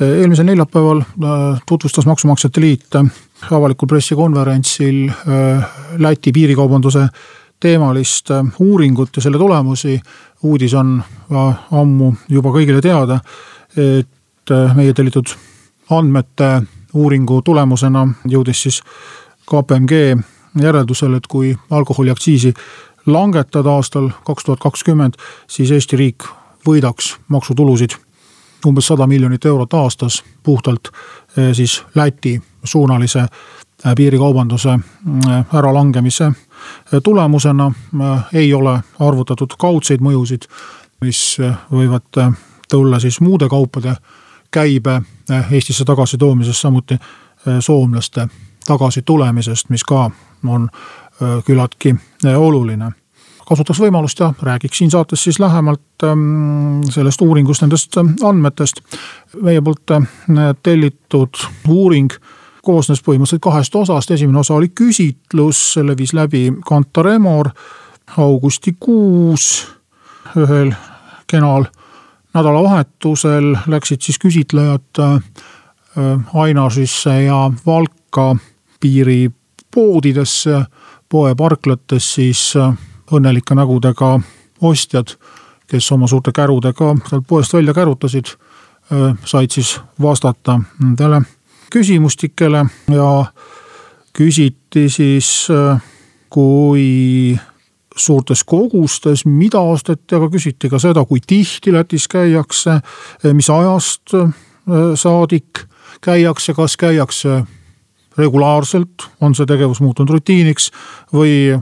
eelmisel neljapäeval äh, tutvustas Maksumaksjate Liit äh, avalikul pressikonverentsil äh, Läti piirikaubanduse teemalist uuringut ja selle tulemusi. uudis on ammu juba kõigile teada, et meie tellitud andmete uuringu tulemusena jõudis siis KPMG järeldusele, et kui alkoholiaktsiisi langetada aastal kaks tuhat kakskümmend, siis Eesti riik võidaks maksutulusid umbes sada miljonit eurot aastas puhtalt eh, siis Läti suunalise eh, piirikaubanduse eh, äralangemise tulemusena ei ole arvutatud kaudseid mõjusid, mis võivad tulla siis muude kaupade käibe Eestisse tagasitoomisest, samuti soomlaste tagasitulemisest, mis ka on küllaltki oluline kasutaks võimalust ja räägiks siin saates siis lähemalt ähm, sellest uuringust, nendest ähm, andmetest. meie poolt äh, tellitud uuring koosnes põhimõtteliselt kahest osast, esimene osa oli küsitlus, selle viis läbi Kantar Emor augustikuus ühel kenal nädalavahetusel läksid siis küsitlejad äh, Ainažisse ja Valka piiripoodidesse, poeparklates siis äh, õnnelike nägudega ostjad, kes oma suurte kärudega sealt poest välja kärutasid, said siis vastata nendele küsimustikele ja küsiti siis, kui suurtes kogustes, mida osteti, aga küsiti ka seda, kui tihti Lätis käiakse, mis ajast saadik käiakse, kas käiakse regulaarselt, on see tegevus muutunud rutiiniks või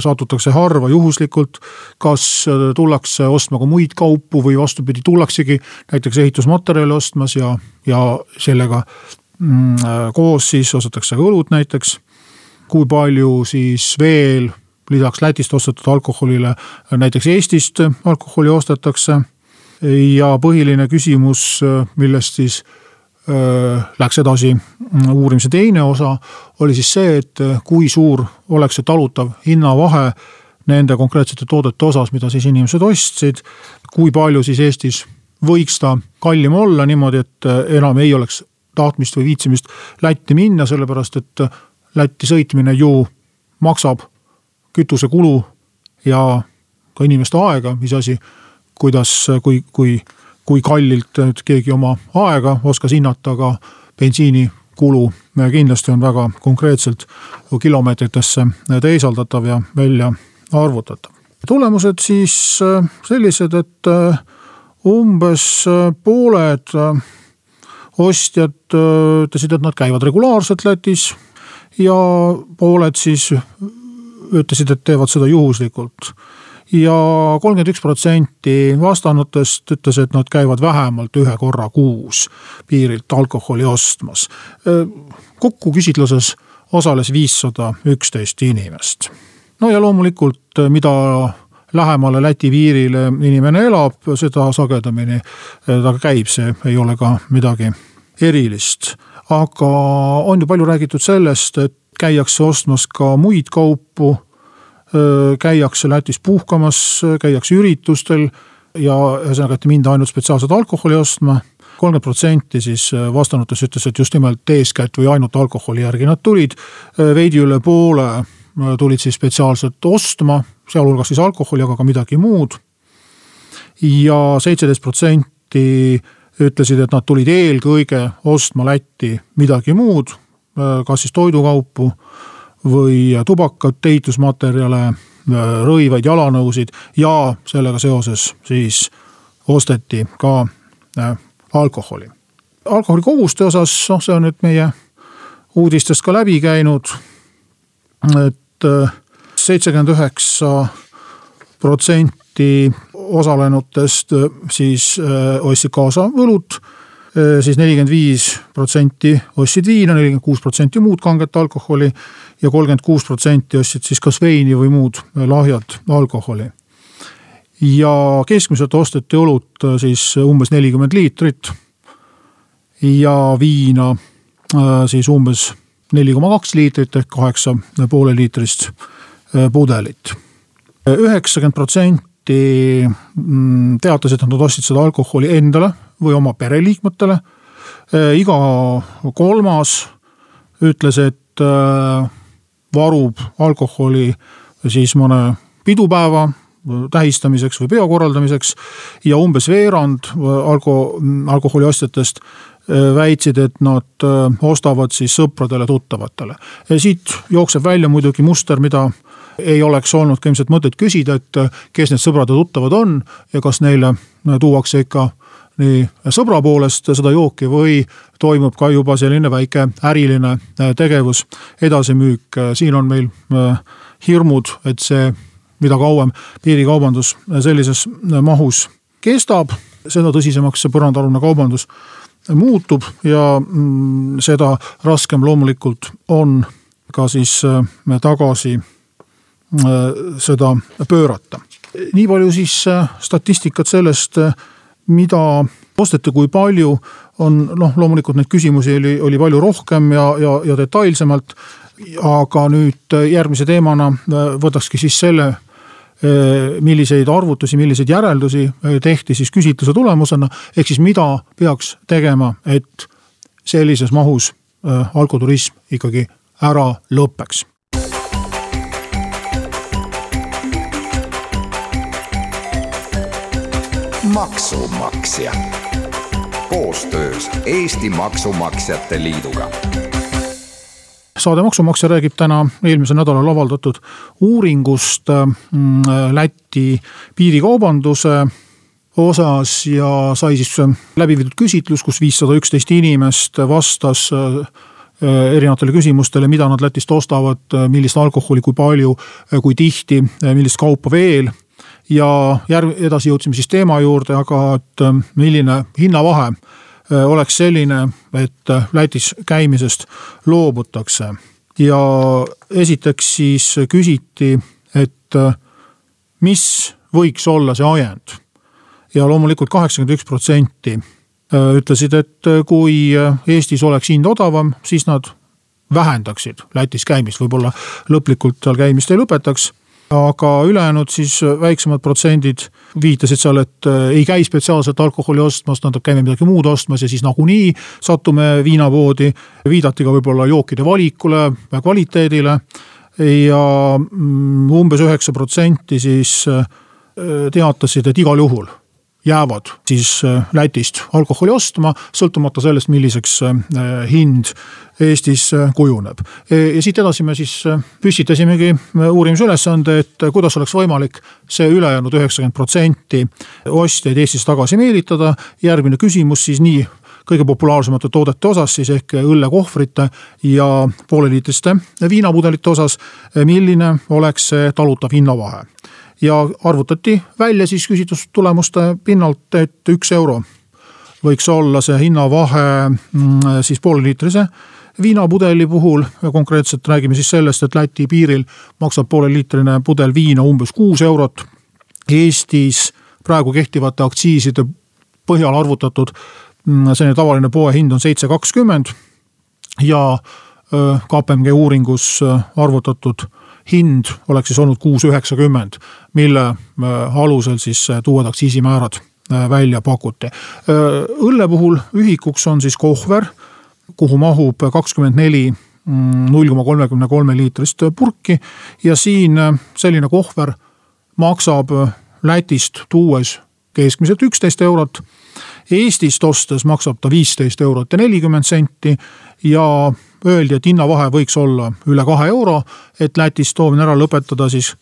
satutakse harva juhuslikult, kas äh, tullakse ostma ka muid kaupu või vastupidi, tullaksegi näiteks ehitusmaterjali ostmas ja, ja sellega mm, äh, koos siis ostetakse ka õlut näiteks. kui palju siis veel lisaks Lätist ostetud alkoholile näiteks Eestist alkoholi ostetakse. ja põhiline küsimus, äh, millest siis läks edasi mm, uurimise teine osa, oli siis see, et kui suur oleks see talutav hinnavahe nende konkreetsete toodete osas, mida siis inimesed ostsid. kui palju siis Eestis võiks ta kallim olla niimoodi, et enam ei oleks tahtmist või viitsimist Lätti minna, sellepärast et Lätti sõitmine ju maksab kütusekulu ja ka inimeste aega, mis asi, kuidas, kui, kui kui kallilt nüüd keegi oma aega oskas hinnata, aga bensiinikulu kindlasti on väga konkreetselt kilomeetritesse teisaldatav ja välja arvutatav. tulemused siis äh, sellised, et äh, umbes äh, pooled ostjad ütlesid, et nad käivad regulaarselt Lätis ja pooled siis ütlesid, et teevad seda juhuslikult ja kolmkümmend üks protsenti vastanutest ütles, et nad käivad vähemalt ühe korra kuus piirilt alkoholi ostmas. kokku küsitluses osales viissada üksteist inimest. no ja loomulikult, mida lähemale Läti piirile inimene elab, seda sagedamini ta käib, see ei ole ka midagi erilist. aga on ju palju räägitud sellest, et käiakse ostmas ka muid kaupu käiakse Lätis puhkamas, käiakse üritustel ja ühesõnaga, et ei minda ainult spetsiaalselt alkoholi ostma kolmkümmend protsenti siis vastanutest ütles, et just nimelt eeskätt või ainult alkoholi järgi nad tulid. veidi üle poole tulid siis spetsiaalselt ostma, sealhulgas siis alkoholi, aga ka midagi muud. ja seitseteist protsenti ütlesid, et nad tulid eelkõige ostma Lätti midagi muud, kas siis toidukaupu või tubakat, ehitusmaterjale, rõivaid, jalanõusid ja sellega seoses siis osteti ka äh, alkoholi. alkoholi koguste osas, noh, see on nüüd meie uudistest ka läbi käinud. et äh, seitsekümmend üheksa protsenti osalenutest äh, siis ostsid kaasa õlut siis nelikümmend viis protsenti ostsid viina, nelikümmend kuus protsenti muud kanget alkoholi ja kolmkümmend kuus protsenti ostsid siis kas veini või muud lahjat alkoholi. ja keskmiselt osteti õlut siis umbes nelikümmend liitrit ja viina siis umbes neli koma kaks liitrit ehk kaheksa poole liitrist pudelit. üheksakümmend protsenti mm, teatasid, et nad ostsid seda alkoholi endale või oma pereliikmetele. iga kolmas ütles, et varub alkoholi siis mõne pidupäeva tähistamiseks või peo korraldamiseks ja umbes veerand alko-, alkoholiostjatest väitsid, et nad ostavad siis sõpradele-tuttavatele. siit jookseb välja muidugi muster, mida ei oleks olnud ka ilmselt mõtet küsida, et kes need sõbrad ja tuttavad on ja kas neile tuuakse ikka nii sõbra poolest seda jooki või toimub ka juba selline väike äriline tegevus, edasimüük. siin on meil äh, hirmud, et see, mida kauem piirikaubandus sellises mahus kestab, seda tõsisemaks see põrandaalune kaubandus muutub ja mm, seda raskem loomulikult on ka siis äh, tagasi Äh, seda pöörata. nii palju siis äh, statistikat sellest, äh, mida osteti, kui palju on noh, loomulikult neid küsimusi oli, oli palju rohkem ja, ja, ja detailsemalt. aga nüüd järgmise teemana võtakski siis selle, milliseid arvutusi, milliseid järeldusi tehti siis küsitluse tulemusena, ehk siis mida peaks tegema, et sellises mahus alkoturism ikkagi ära lõpeks maksumaksja. Koostöös Eesti Maksumaksjate Liiduga. Saade Maksumaksja räägib täna eelmisel nädalal avaldatud uuringust mm, Läti piirikaubanduse osas ja sai siis läbi viidud küsitlus, kus viissada üksteist inimest vastas äh, erinevatele küsimustele, mida nad Lätist ostavad, millist alkoholi, kui palju, kui tihti, millist kaupa veel ja järg-, edasi jõudsime siis teema juurde, aga et ähm, milline hinnavahe äh, oleks selline, et äh, Lätis käimisest loobutakse. ja esiteks siis küsiti, et äh, mis võiks olla see ajend. ja loomulikult kaheksakümmend üks protsenti ütlesid, et kui Eestis oleks hind odavam, siis nad vähendaksid Lätis käimist, võib-olla lõplikult seal käimist ei lõpetaks aga ülejäänud siis väiksemad protsendid viitasid seal, et äh, ei käi spetsiaalselt alkoholi ostmas, nad käime midagi muud ostmas ja siis nagunii satume viinapoodi. viidati ka võib-olla jookide valikule, kvaliteedile ja mm, umbes üheksa protsenti siis äh, teatasid, et igal juhul jäävad siis äh, Lätist alkoholi ostma, sõltumata sellest, milliseks hind Eestis äh, kujuneb. ja siit edasi me siis äh, püstitasimegi äh, uurimisülesande, et kuidas oleks võimalik see ülejäänud üheksakümmend protsenti ostjaid Eestis tagasi meelitada. järgmine küsimus siis nii kõige populaarsemate toodete osas siis ehk õllekohvrite ja pooleliitriste viinapudelite osas. milline oleks see talutav hinnavahe ja arvutati välja siis küsitlustulemuste pinnalt, et üks euro võiks olla see hinnavahe mm, siis pooleliitrise viinapudeli puhul konkreetselt räägime siis sellest, et Läti piiril maksab pooleliitrine pudel viina umbes kuus eurot. Eestis praegu kehtivate aktsiiside põhjal arvutatud mm, selline tavaline poehind on seitse kakskümmend ja KPMG uuringus arvutatud hind oleks siis olnud kuus üheksakümmend, mille alusel siis uued aktsiisimäärad välja pakuti. õlle puhul ühikuks on siis kohver kuhu mahub kakskümmend neli mm, null koma kolmekümne kolme liitrist purki ja siin äh, selline kohver maksab äh, Lätist tuues keskmiselt üksteist eurot. Eestist ostes maksab ta viisteist eurot ja nelikümmend senti ja öeldi, et hinnavahe võiks olla üle kahe euro, et Lätis toomine ära lõpetada, siis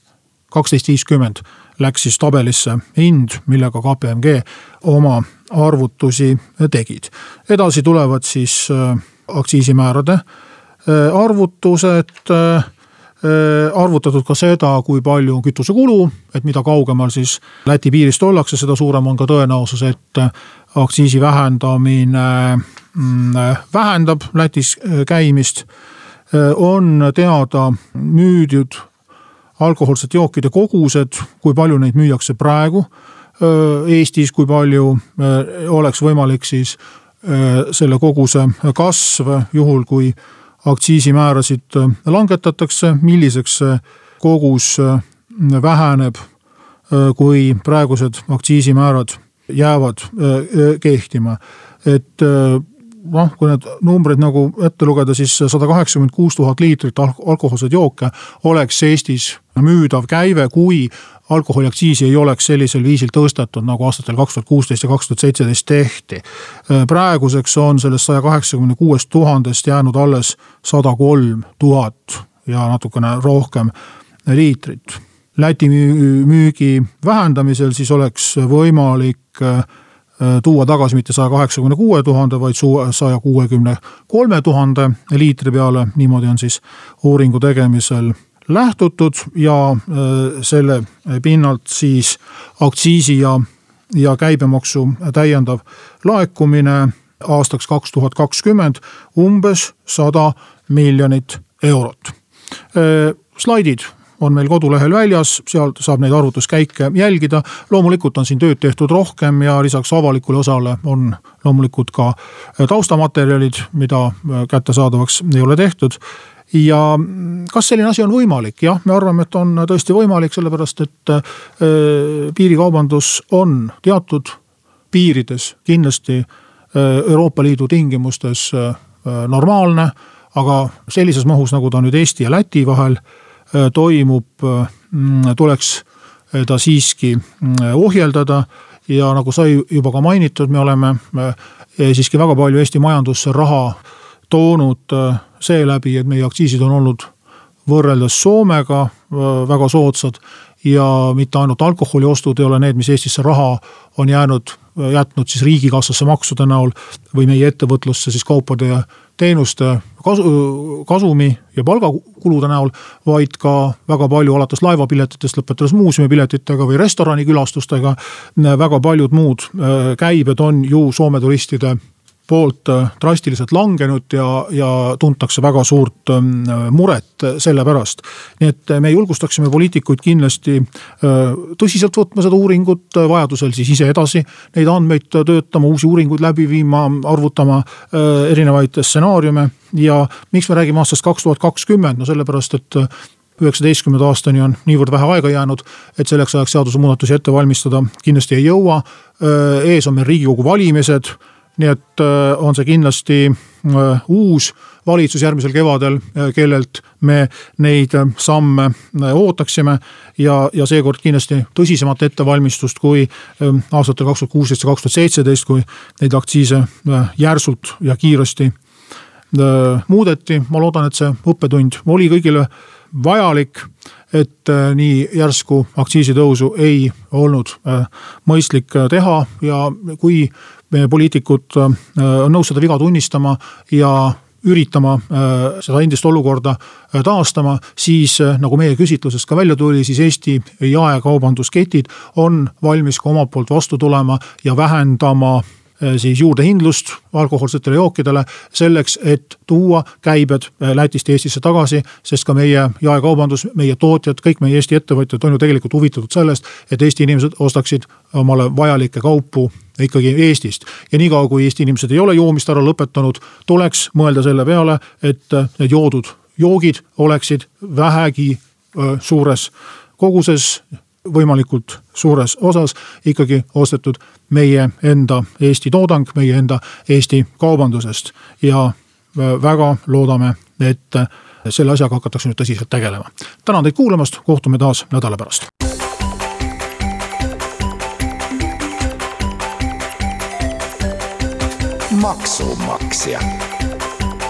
kaksteist viiskümmend läks siis tabelisse hind, millega KPMG oma arvutusi tegid. edasi tulevad siis äh, aktsiisimäärade äh, arvutused, äh, arvutatud ka seda, kui palju on kütusekulu, et mida kaugemal siis Läti piirist ollakse, seda suurem on ka tõenäosus, et aktsiisi vähendamine vähendab Lätis käimist. on teada müüdud alkohoolsete jookide kogused, kui palju neid müüakse praegu Eestis, kui palju oleks võimalik siis selle koguse kasv, juhul kui aktsiisimäärasid äh, langetatakse, milliseks see kogus äh, väheneb, äh, kui praegused aktsiisimäärad jäävad kehtima. et noh, kui need numbrid nagu ette lugeda, siis sada kaheksakümmend kuus tuhat liitrit alkohoolseid jooke oleks Eestis müüdav käive, kui alkoholiaktsiisi ei oleks sellisel viisil tõstetud, nagu aastatel kaks tuhat kuusteist ja kaks tuhat seitseteist tehti. praeguseks on sellest saja kaheksakümne kuuest tuhandest jäänud alles sada kolm tuhat ja natukene rohkem liitrit. Läti müügi vähendamisel siis oleks võimalik äh, tuua tagasi mitte saja kaheksakümne kuue tuhande, vaid saja kuuekümne kolme tuhande liitri peale, niimoodi on siis uuringu tegemisel lähtutud ja äh, selle pinnalt siis aktsiisi ja, ja käibemaksu täiendav laekumine aastaks kaks tuhat kakskümmend umbes sada miljonit eurot. Äh, slaidid on meil kodulehel väljas, sealt saab neid arvutuskäike jälgida. loomulikult on siin tööd tehtud rohkem ja lisaks avalikule osale on loomulikult ka taustamaterjalid, mida kättesaadavaks ei ole tehtud ja kas selline asi on võimalik, jah, me arvame, et on tõesti võimalik, sellepärast et äh, piirikaubandus on teatud piirides kindlasti äh, Euroopa Liidu tingimustes äh, normaalne. aga sellises mahus, nagu ta nüüd Eesti ja Läti vahel toimub, tuleks ta siiski ohjeldada. Ja nagu sai juba ka mainitud, me oleme siiski väga palju Eesti majandusse raha toonud seeläbi, et meie aktsiisid on olnud võrreldes Soomega väga soodsad. Ja mitte ainult alkoholiostud ei ole need, mis Eestisse raha on jäänud, jätnud siis riigikassasse maksude näol või meie ettevõtlusse siis kaupade ja teenuste kasu, kasumi ja palgakulude näol, vaid ka väga palju alates laevapiletitest, lõpetades muuseumipiletitega või restoranikülastustega. väga paljud muud käibed on ju Soome turistide poolt äh, drastiliselt langenud ja, ja tuntakse väga suurt ähm, muret selle pärast. nii et äh, me julgustaksime poliitikuid kindlasti äh, tõsiselt võtma seda uuringut, vajadusel siis ise edasi neid andmeid töötama, uusi uuringuid läbi viima, arvutama erinevaid stsenaariume. ja miks me räägime aastast kaks tuhat kakskümmend, no sellepärast, et üheksateistkümnenda aastani on niivõrd vähe aega jäänud, et selleks ajaks seadusemuudatusi ette valmistada kindlasti ei jõua. ees on meil riigikogu valimised nii et äh, on see kindlasti äh, uus valitsus järgmisel kevadel, äh, kellelt me neid samme ootaksime. ja, ja seekord kindlasti tõsisemat ettevalmistust kui aastatel kaks tuhat kuusteist ja kaks tuhat seitseteist, kui neid aktsiise järsult ja kiiresti muudeti. ma loodan, et see õppetund oli kõigile vajalik et nii järsku aktsiisitõusu ei olnud mõistlik teha ja kui meie poliitikud äh, on nõus seda viga tunnistama ja üritama äh, seda endist olukorda äh, taastama, siis nagu meie küsitlusest ka välja tuli, siis Eesti jaekaubandusketid on valmis ka omalt poolt vastu tulema ja vähendama Äh, siis juurdehindlust alkohoolsetele jookidele selleks, et tuua käibed äh, Lätist Eestisse tagasi. sest ka meie jaekaubandus, meie tootjad, kõik meie Eesti ettevõtjad on ju tegelikult huvitatud sellest, et Eesti inimesed ostaksid omale vajalikke kaupu ikkagi Eestist. ja niikaua, kui Eesti inimesed ei ole joomist ära lõpetanud, tuleks mõelda selle peale, et äh, need joodud joogid oleksid vähegi suures koguses võimalikult suures osas ikkagi ostetud meie enda Eesti toodang, meie enda Eesti kaubandusest. ja äh, väga loodame, et äh, selle asjaga hakatakse nüüd tõsiselt tegelema. tänan teid kuulamast, kohtume taas nädala pärast. maksumaksja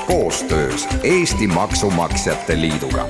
koostöös Eesti Maksumaksjate Liiduga